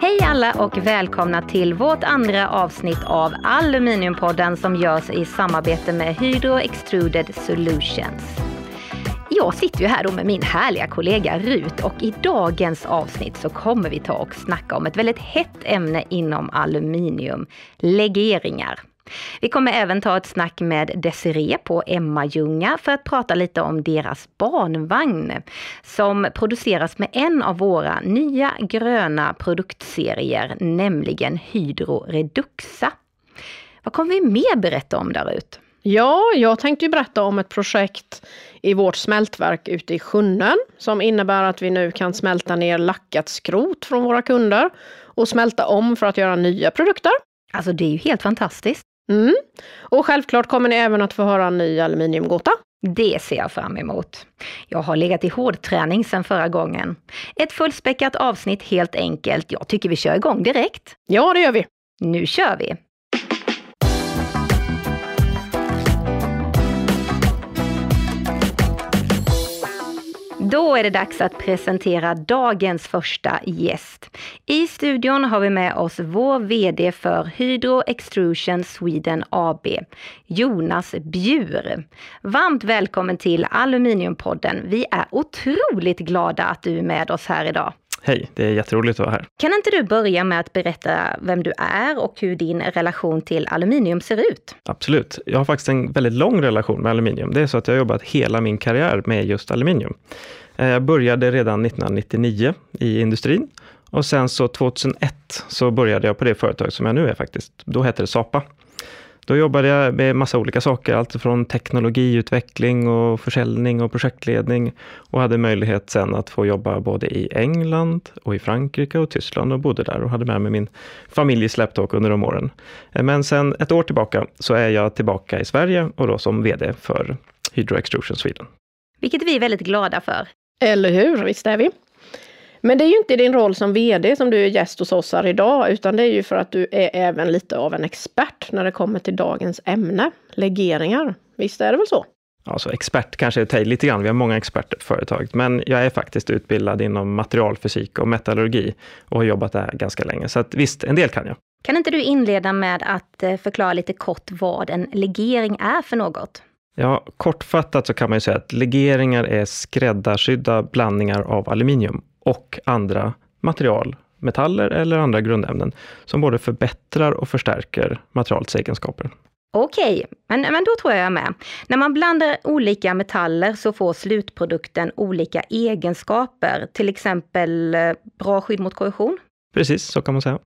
Hej alla och välkomna till vårt andra avsnitt av Aluminiumpodden som görs i samarbete med Hydro Extruded Solutions. Jag sitter ju här då med min härliga kollega Rut och i dagens avsnitt så kommer vi ta och snacka om ett väldigt hett ämne inom aluminium, legeringar. Vi kommer även ta ett snack med Desiree på Emma-Ljunga för att prata lite om deras barnvagn som produceras med en av våra nya gröna produktserier, nämligen Hydro Reduxa. Vad kommer vi mer berätta om där ute? Ja, jag tänkte ju berätta om ett projekt i vårt smältverk ute i Sjunnen som innebär att vi nu kan smälta ner lackat skrot från våra kunder och smälta om för att göra nya produkter. Alltså det är ju helt fantastiskt. Mm. Och självklart kommer ni även att få höra en ny aluminiumgåta. Det ser jag fram emot. Jag har legat i hårdträning sedan förra gången. Ett fullspäckat avsnitt helt enkelt. Jag tycker vi kör igång direkt. Ja, det gör vi. Nu kör vi! Då är det dags att presentera dagens första gäst. I studion har vi med oss vår VD för Hydro Extrusion Sweden AB, Jonas Bjur. Varmt välkommen till Aluminiumpodden. Vi är otroligt glada att du är med oss här idag. Hej, det är jätteroligt att vara här. Kan inte du börja med att berätta vem du är och hur din relation till aluminium ser ut? Absolut. Jag har faktiskt en väldigt lång relation med aluminium. Det är så att jag har jobbat hela min karriär med just aluminium. Eh, jag började redan 1999 i industrin och sen så 2001 så började jag på det företag som jag nu är faktiskt. Då hette det Sapa. Då jobbade jag med massa olika saker, allt från teknologiutveckling och försäljning och projektledning och hade möjlighet sen att få jobba både i England och i Frankrike och Tyskland och bodde där och hade med mig min familj i släptåg under de åren. Eh, men sen ett år tillbaka så är jag tillbaka i Sverige och då som VD för Hydro Extrusion Sweden. Vilket vi är väldigt glada för. Eller hur, visst är vi. Men det är ju inte din roll som VD som du är gäst hos oss här idag, utan det är ju för att du är även lite av en expert när det kommer till dagens ämne, legeringar. Visst är det väl så? Alltså expert kanske är lite grann, vi har många experter på företaget, men jag är faktiskt utbildad inom materialfysik och metallurgi och har jobbat där ganska länge, så att visst, en del kan jag. Kan inte du inleda med att eh, förklara lite kort vad en legering är för något? Ja, kortfattat så kan man ju säga att legeringar är skräddarsydda blandningar av aluminium och andra material, metaller eller andra grundämnen, som både förbättrar och förstärker materialets egenskaper. Okej, men, men då tror jag jag är med. När man blandar olika metaller så får slutprodukten olika egenskaper, till exempel eh, bra skydd mot korrosion? Precis, så kan man säga.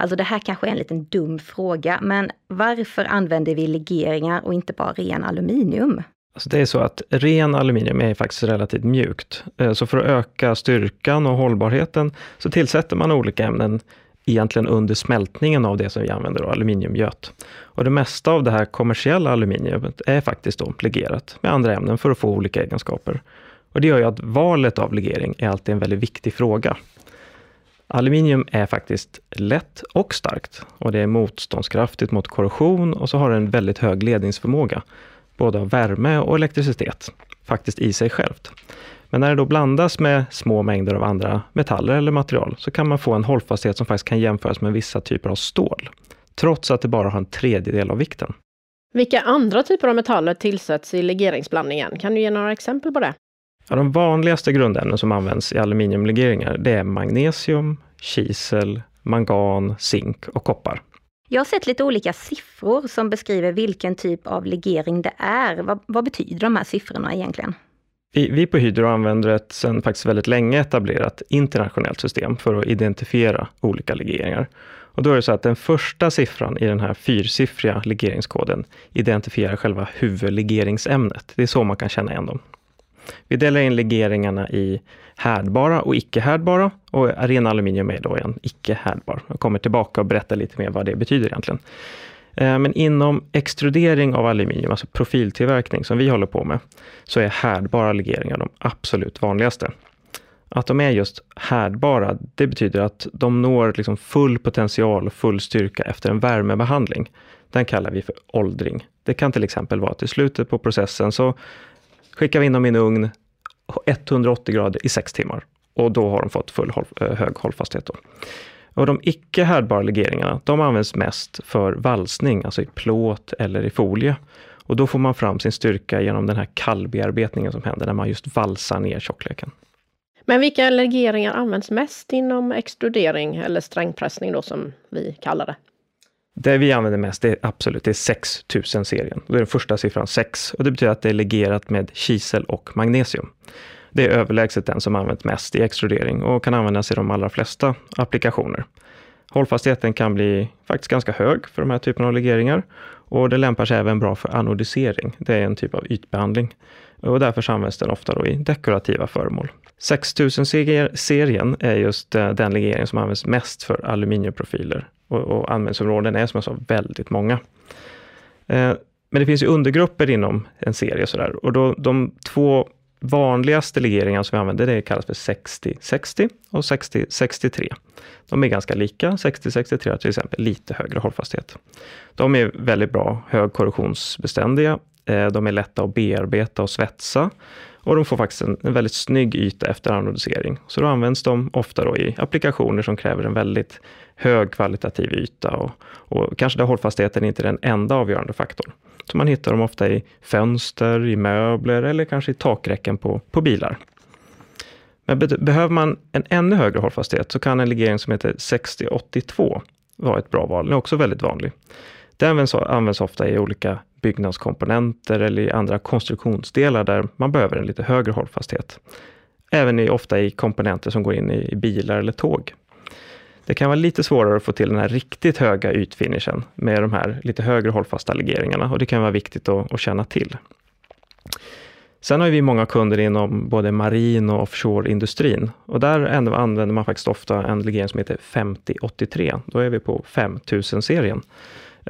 Alltså det här kanske är en liten dum fråga, men varför använder vi legeringar och inte bara ren aluminium? Alltså det är så att ren aluminium är faktiskt relativt mjukt. Eh, så för att öka styrkan och hållbarheten så tillsätter man olika ämnen egentligen under smältningen av det som vi använder, då, aluminiumgöt. Och det mesta av det här kommersiella aluminiumet är faktiskt då legerat med andra ämnen för att få olika egenskaper. Och det gör ju att valet av legering är alltid en väldigt viktig fråga. Aluminium är faktiskt lätt och starkt och det är motståndskraftigt mot korrosion och så har det en väldigt hög ledningsförmåga, både av värme och elektricitet, faktiskt i sig självt. Men när det då blandas med små mängder av andra metaller eller material så kan man få en hållfasthet som faktiskt kan jämföras med vissa typer av stål, trots att det bara har en tredjedel av vikten. Vilka andra typer av metaller tillsätts i legeringsblandningen? Kan du ge några exempel på det? Ja, de vanligaste grundämnen som används i aluminiumlegeringar, det är magnesium, kisel, mangan, zink och koppar. Jag har sett lite olika siffror som beskriver vilken typ av legering det är. Vad, vad betyder de här siffrorna egentligen? Vi, vi på Hydro använder ett sedan faktiskt väldigt länge etablerat internationellt system för att identifiera olika legeringar. Och då är det så att den första siffran i den här fyrsiffriga legeringskoden identifierar själva huvudlegeringsämnet. Det är så man kan känna igen dem. Vi delar in legeringarna i härdbara och icke härdbara och ren aluminium är då en icke härdbar. Jag kommer tillbaka och berättar lite mer vad det betyder egentligen. Eh, men inom extrudering av aluminium, alltså profiltillverkning som vi håller på med, så är härdbara legeringar de absolut vanligaste. Att de är just härdbara, det betyder att de når liksom full potential och full styrka efter en värmebehandling. Den kallar vi för åldring. Det kan till exempel vara att i slutet på processen så skickar vi in dem i en ugn 180 grader i 6 timmar. Och då har de fått full håll, eh, hög hållfasthet. Då. Och de icke härdbara legeringarna, de används mest för valsning, alltså i plåt eller i folie. Och då får man fram sin styrka genom den här kallbearbetningen som händer när man just valsar ner tjockleken. Men vilka legeringar används mest inom extrudering eller strängpressning då som vi kallar det? Det vi använder mest är absolut det är 6000-serien. Det är den första siffran 6 och det betyder att det är legerat med kisel och magnesium. Det är överlägset den som används mest i extrudering och kan användas i de allra flesta applikationer. Hållfastheten kan bli faktiskt ganska hög för de här typerna av legeringar och det lämpar sig även bra för anodisering. Det är en typ av ytbehandling och därför används den ofta i dekorativa föremål. 6000-serien är just eh, den legering som används mest för aluminiumprofiler och, och användningsområden är som jag sa väldigt många. Eh, men det finns ju undergrupper inom en serie sådär och då, de två vanligaste legeringarna som vi använder det kallas för 60-60 och 60-63. De är ganska lika. 60-63 har till exempel lite högre hållfasthet. De är väldigt bra högkorrosionsbeständiga. Eh, de är lätta att bearbeta och svetsa och de får faktiskt en, en väldigt snygg yta efter anodisering. Så då används de ofta då i applikationer som kräver en väldigt högkvalitativ yta och, och kanske där hållfastheten inte är den enda avgörande faktorn. Så man hittar dem ofta i fönster, i möbler eller kanske i takräcken på, på bilar. Men behöver man en ännu högre hållfasthet så kan en legering som heter 6082 vara ett bra val. Den är också väldigt vanlig. Den används, används ofta i olika byggnadskomponenter eller i andra konstruktionsdelar där man behöver en lite högre hållfasthet. Även i, ofta i komponenter som går in i, i bilar eller tåg. Det kan vara lite svårare att få till den här riktigt höga ytfinishen med de här lite högre hållfasta legeringarna och det kan vara viktigt att, att känna till. Sen har vi många kunder inom både marin och offshore-industrin och där använder man faktiskt ofta en legering som heter 5083. Då är vi på 5000-serien.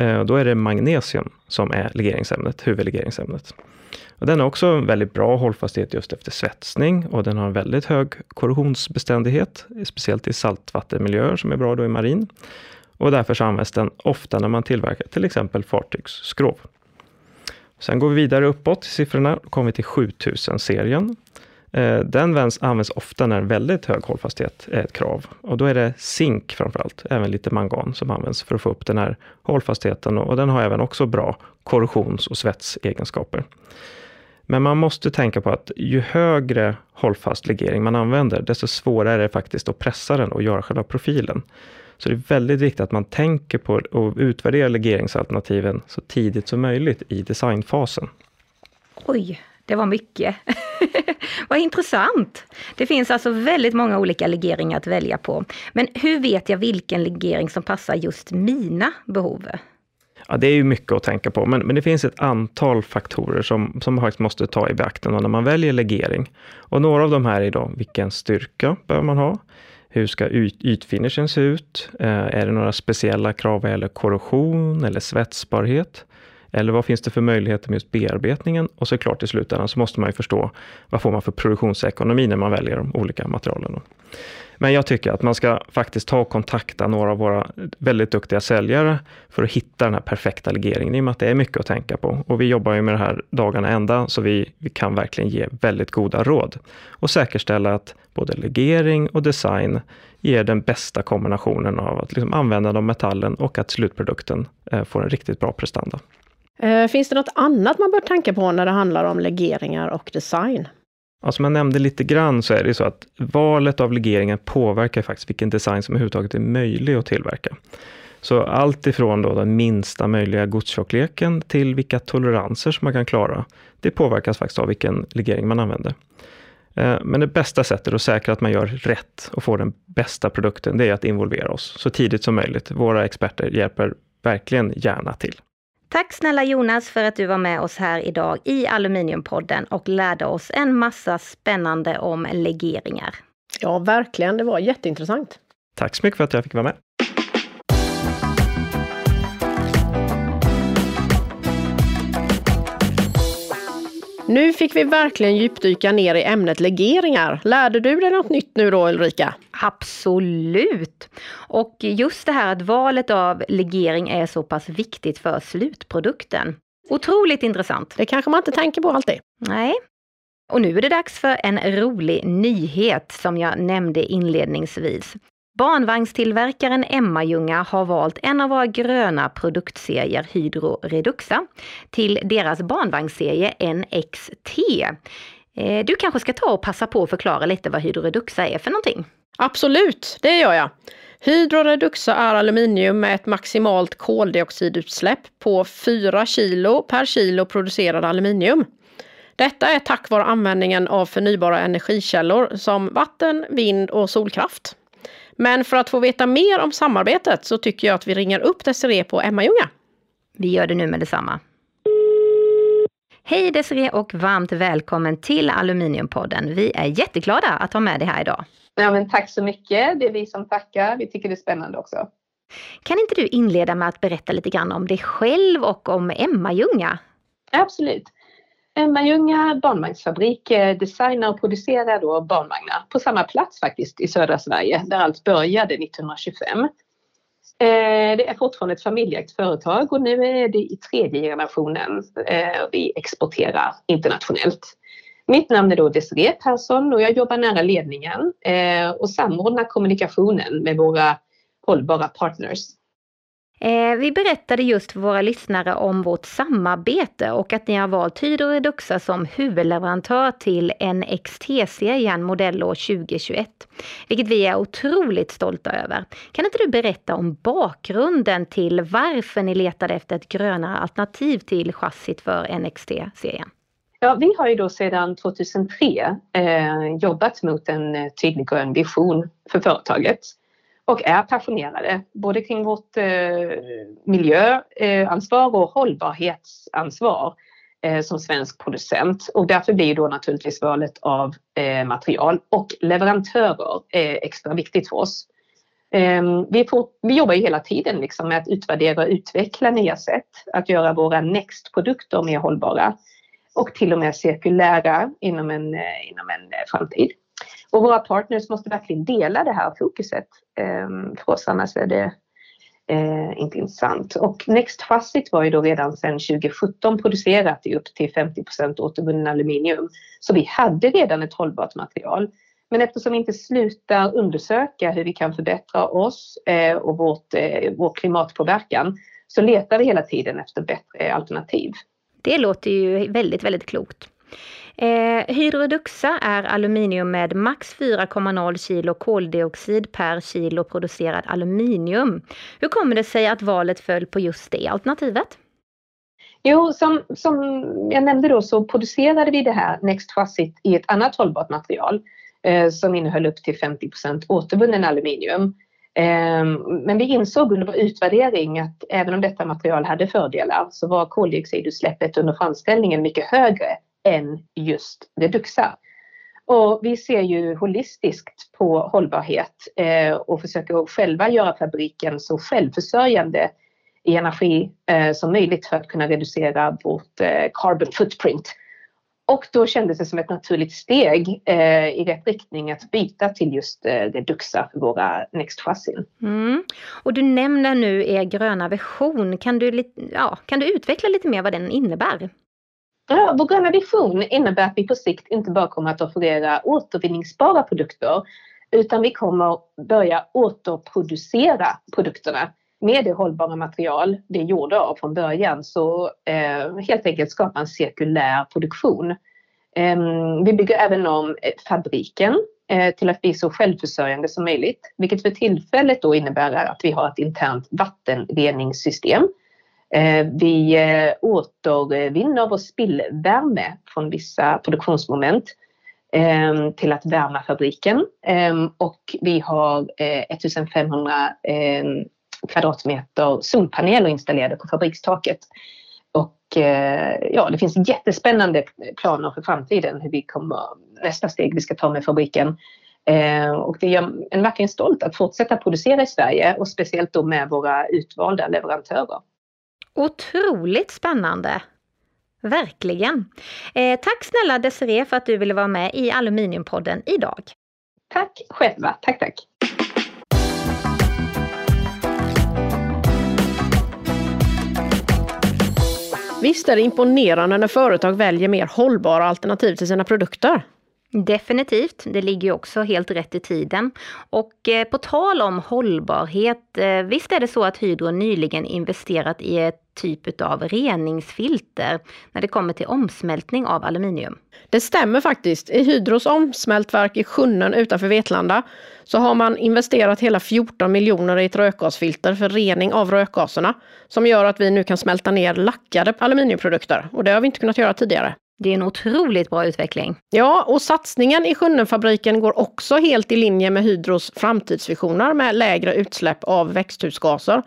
Eh, då är det magnesium som är legeringsämnet, huvudlegeringsämnet. Och den har också väldigt bra hållfasthet just efter svetsning och den har en väldigt hög korrosionsbeständighet, speciellt i saltvattenmiljöer som är bra då i marin. Och därför så används den ofta när man tillverkar till exempel fartygsskrov. Sen går vi vidare uppåt i siffrorna, då kommer vi till 7000-serien. Eh, den används ofta när väldigt hög hållfasthet är ett krav. Och då är det zink framförallt, även lite mangan som används för att få upp den här hållfastheten och den har även också bra korrosions och svetsegenskaper. Men man måste tänka på att ju högre hållfast legering man använder, desto svårare är det faktiskt att pressa den och göra själva profilen. Så det är väldigt viktigt att man tänker på att utvärdera legeringsalternativen så tidigt som möjligt i designfasen. Oj, det var mycket. Vad intressant! Det finns alltså väldigt många olika legeringar att välja på. Men hur vet jag vilken legering som passar just mina behov? Ja, det är ju mycket att tänka på, men, men det finns ett antal faktorer som, som man faktiskt måste ta i beaktande när man väljer legering. Och några av de här är då, vilken styrka behöver man ha? Hur ska yt, ytfinishen se ut? Eh, är det några speciella krav vad gäller korrosion eller svetsbarhet? Eller vad finns det för möjligheter med just bearbetningen? Och såklart i slutändan så måste man ju förstå vad får man för produktionsekonomi när man väljer de olika materialen. Men jag tycker att man ska faktiskt ta och kontakta några av våra väldigt duktiga säljare för att hitta den här perfekta legeringen, i och med att det är mycket att tänka på. Och vi jobbar ju med det här dagarna ända, så vi, vi kan verkligen ge väldigt goda råd och säkerställa att både legering och design ger den bästa kombinationen av att liksom använda de metallen och att slutprodukten eh, får en riktigt bra prestanda. Eh, finns det något annat man bör tänka på när det handlar om legeringar och design? Ja, som jag nämnde lite grann så är det så att valet av legeringar påverkar faktiskt vilken design som överhuvudtaget är möjlig att tillverka. Så allt ifrån då den minsta möjliga godstjockleken till vilka toleranser som man kan klara, det påverkas faktiskt av vilken legering man använder. Eh, men det bästa sättet att säkra att man gör rätt och får den bästa produkten, det är att involvera oss så tidigt som möjligt. Våra experter hjälper verkligen gärna till. Tack snälla Jonas för att du var med oss här idag i Aluminiumpodden och lärde oss en massa spännande om legeringar. Ja, verkligen. Det var jätteintressant. Tack så mycket för att jag fick vara med. Nu fick vi verkligen djupdyka ner i ämnet legeringar. Lärde du dig något nytt nu då Ulrika? Absolut! Och just det här att valet av legering är så pass viktigt för slutprodukten. Otroligt intressant! Det kanske man inte tänker på alltid. Nej, Och nu är det dags för en rolig nyhet som jag nämnde inledningsvis. Barnvagnstillverkaren Emma-Ljunga har valt en av våra gröna produktserier Hydro Reduxa till deras barnvagnsserie NXT. Eh, du kanske ska ta och passa på att förklara lite vad Hydro Reduxa är för någonting? Absolut, det gör jag. Hydro Reduxa är aluminium med ett maximalt koldioxidutsläpp på 4 kilo per kilo producerad aluminium. Detta är tack vare användningen av förnybara energikällor som vatten, vind och solkraft. Men för att få veta mer om samarbetet så tycker jag att vi ringer upp Desiree på Emma-Ljunga. Vi gör det nu med detsamma. Hej Desiree och varmt välkommen till Aluminiumpodden. Vi är jätteglada att ha med dig här idag. Ja, men tack så mycket. Det är vi som tackar. Vi tycker det är spännande också. Kan inte du inleda med att berätta lite grann om dig själv och om Emma-Ljunga? Absolut. Emma-Ljunga barnvagnsfabrik eh, designar och producerar då barnvagnar på samma plats faktiskt i södra Sverige där allt började 1925. Eh, det är fortfarande ett familjeägt företag och nu är det i tredje generationen eh, vi exporterar internationellt. Mitt namn är då Desiree Persson och jag jobbar nära ledningen och samordnar kommunikationen med våra hållbara partners. Eh, vi berättade just för våra lyssnare om vårt samarbete och att ni har valt Hydro Reduxa som huvudleverantör till NXT-serien modellår 2021, vilket vi är otroligt stolta över. Kan inte du berätta om bakgrunden till varför ni letade efter ett grönare alternativ till chassit för NXT-serien? Ja, vi har ju då sedan 2003 eh, jobbat mot en eh, tydlig grön vision för företaget och är passionerade både kring vårt eh, miljöansvar och hållbarhetsansvar eh, som svensk producent. Och därför blir då naturligtvis valet av eh, material och leverantörer eh, extra viktigt för oss. Ehm, vi, får, vi, jobbar ju hela tiden liksom med att utvärdera och utveckla nya sätt att göra våra Next-produkter mer hållbara och till och med cirkulära inom en, eh, inom en eh, framtid. Och våra partners måste verkligen dela det här fokuset. Ehm, för oss annars är det eh, inte intressant. Och Next Facit var ju då redan sedan 2017 producerat i upp till 50% återvunnen aluminium. Så vi hade redan ett hållbart material. Men eftersom vi inte slutar undersöka hur vi kan förbättra oss eh, och vårt, eh, vår klimatpåverkan så letar vi hela tiden efter bättre alternativ. Det låter ju väldigt, väldigt klokt. Eh, Hydroduxa är aluminium med max 4,0 kilo koldioxid per kilo producerad aluminium. Hur kommer det sig att valet föll på just det alternativet? Jo, som, som jag nämnde då så producerade vi det här Next Facit i ett annat hållbart material eh, som innehöll upp till 50% återvunnen aluminium. Eh, men vi insåg under vår utvärdering att även om detta material hade fördelar så var koldioxidutsläppet under framställningen mycket högre än just Reduxa. Och vi ser ju holistiskt på hållbarhet eh, och försöker själva göra fabriken så självförsörjande i energi eh, som möjligt för att kunna reducera vårt eh, carbon footprint. Och då kändes det som ett naturligt steg eh, i rätt riktning att byta till just eh, Reduxa för våra Next-chassin. Mm. Och du nämner nu er gröna version. Kan du, ja, kan du utveckla lite mer vad den innebär? Ja, vår gröna vision innebär att vi på sikt inte bara kommer att offerera återvinningsbara produkter utan vi kommer börja återproducera produkterna med det hållbara material det är gjorda av från början. Så eh, helt enkelt skapa en cirkulär produktion. Eh, vi bygger även om fabriken eh, till att bli så självförsörjande som möjligt, vilket för tillfället då innebär att vi har ett internt vattenreningssystem Eh, Eh, vi eh, återvinner vår spillvärme från vissa produktionsmoment ehm, till att värma fabriken ehm, och vi har eh, 1500 ehm, kvadratmeter solpaneler installerade på fabrikstaket. Och ja, det finns jättespännande planer för framtiden hur vi kommer, nästa steg vi ska ta med fabriken. Och det gör en verkligen stolt att fortsätta producera i Sverige och speciellt då med våra utvalda leverantörer. Otroligt spännande! Verkligen! Eh, tack snälla Desiree för att du ville vara med i Aluminiumpodden idag. Tack själva, tack tack! Visst är det imponerande när företag väljer mer hållbara alternativ till sina produkter? Definitivt, det ligger ju också helt rätt i tiden. Och eh, på tal om hållbarhet, eh, visst är det så att Hydro nyligen investerat i ett typ av reningsfilter när det kommer till omsmältning av aluminium. Det stämmer faktiskt. I Hydros omsmältverk i Sjunnen utanför Vetlanda så har man investerat hela 14 miljoner i ett rökgasfilter för rening av rökgaserna som gör att vi nu kan smälta ner lackade aluminiumprodukter och det har vi inte kunnat göra tidigare. Det är en otroligt bra utveckling. Ja, och satsningen i Sjunnenfabriken går också helt i linje med Hydros framtidsvisioner med lägre utsläpp av växthusgaser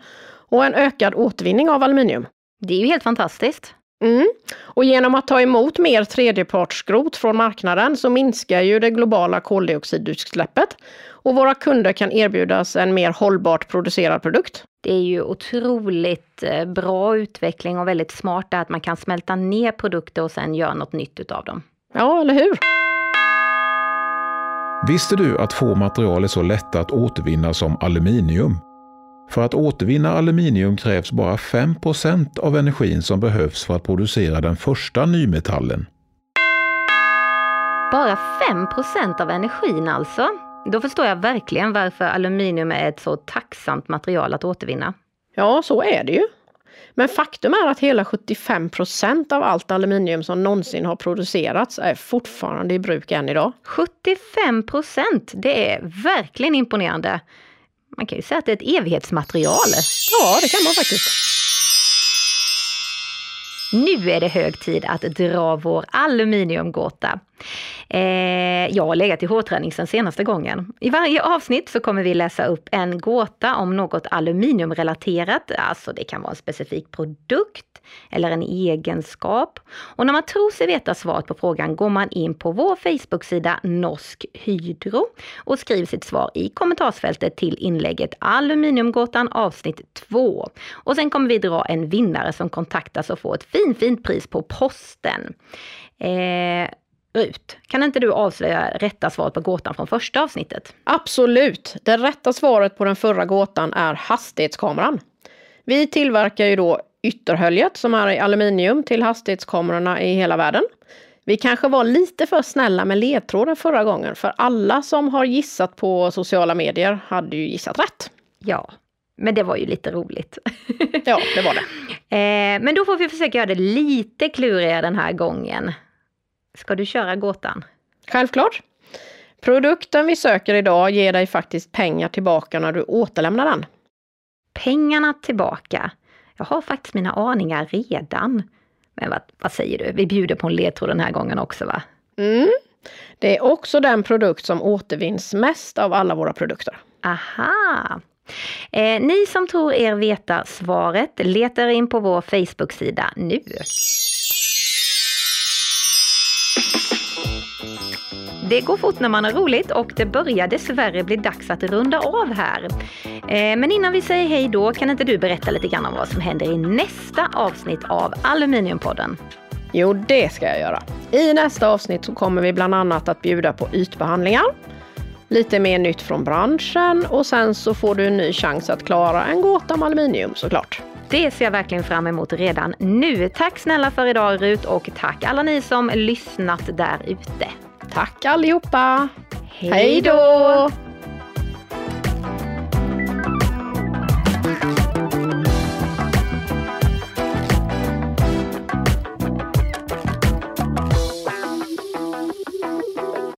och en ökad återvinning av aluminium. Det är ju helt fantastiskt. Mm. Och genom att ta emot mer tredjepartsskrot från marknaden så minskar ju det globala koldioxidutsläppet och våra kunder kan erbjudas en mer hållbart producerad produkt. Det är ju otroligt eh, bra utveckling och väldigt smart att man kan smälta ner produkter och sen göra något nytt utav dem. Ja, eller hur? Visste du att få material är så lätta att återvinna som aluminium? För att återvinna aluminium krävs bara 5% av energin som behövs för att producera den första nymetallen. Bara 5% av energin alltså? Då förstår jag verkligen varför aluminium är ett så tacksamt material att återvinna. Ja, så är det ju. Men faktum är att hela 75% av allt aluminium som någonsin har producerats är fortfarande i bruk än idag. 75 Det är verkligen imponerande. Man kan ju säga att det är ett evighetsmaterial. Ja, det kan man faktiskt. Nu är det hög tid att dra vår aluminiumgåta. Eh, jag har legat i hårträning sedan senaste gången. I varje avsnitt så kommer vi läsa upp en gåta om något aluminiumrelaterat, alltså det kan vara en specifik produkt eller en egenskap. Och när man tror sig veta svaret på frågan går man in på vår Facebook-sida Norsk Hydro och skriver sitt svar i kommentarsfältet till inlägget Aluminiumgåtan avsnitt 2. Och sen kommer vi dra en vinnare som kontaktas och får ett fint, fint pris på posten. Eh, Rut, kan inte du avslöja rätta svaret på gåtan från första avsnittet? Absolut! Det rätta svaret på den förra gåtan är hastighetskameran. Vi tillverkar ju då ytterhöljet som är i aluminium till hastighetskamerorna i hela världen. Vi kanske var lite för snälla med ledtråden förra gången för alla som har gissat på sociala medier hade ju gissat rätt. Ja, men det var ju lite roligt. ja, det var det. Eh, men då får vi försöka göra det lite klurigare den här gången. Ska du köra gåtan? Självklart. Produkten vi söker idag ger dig faktiskt pengar tillbaka när du återlämnar den. Pengarna tillbaka? Jag har faktiskt mina aningar redan. Men vad, vad säger du? Vi bjuder på en ledtråd den här gången också va? Mm. Det är också den produkt som återvinns mest av alla våra produkter. Aha! Eh, ni som tror er veta svaret letar in på vår Facebook-sida nu. Det går fort när man har roligt och det börjar dessvärre bli dags att runda av här. Eh, men innan vi säger hej då, kan inte du berätta lite grann om vad som händer i nästa avsnitt av Aluminiumpodden? Jo, det ska jag göra. I nästa avsnitt så kommer vi bland annat att bjuda på ytbehandlingar, lite mer nytt från branschen och sen så får du en ny chans att klara en gåta om aluminium såklart. Det ser jag verkligen fram emot redan nu. Tack snälla för idag Rut och tack alla ni som lyssnat där ute. Tack allihopa! Hej då!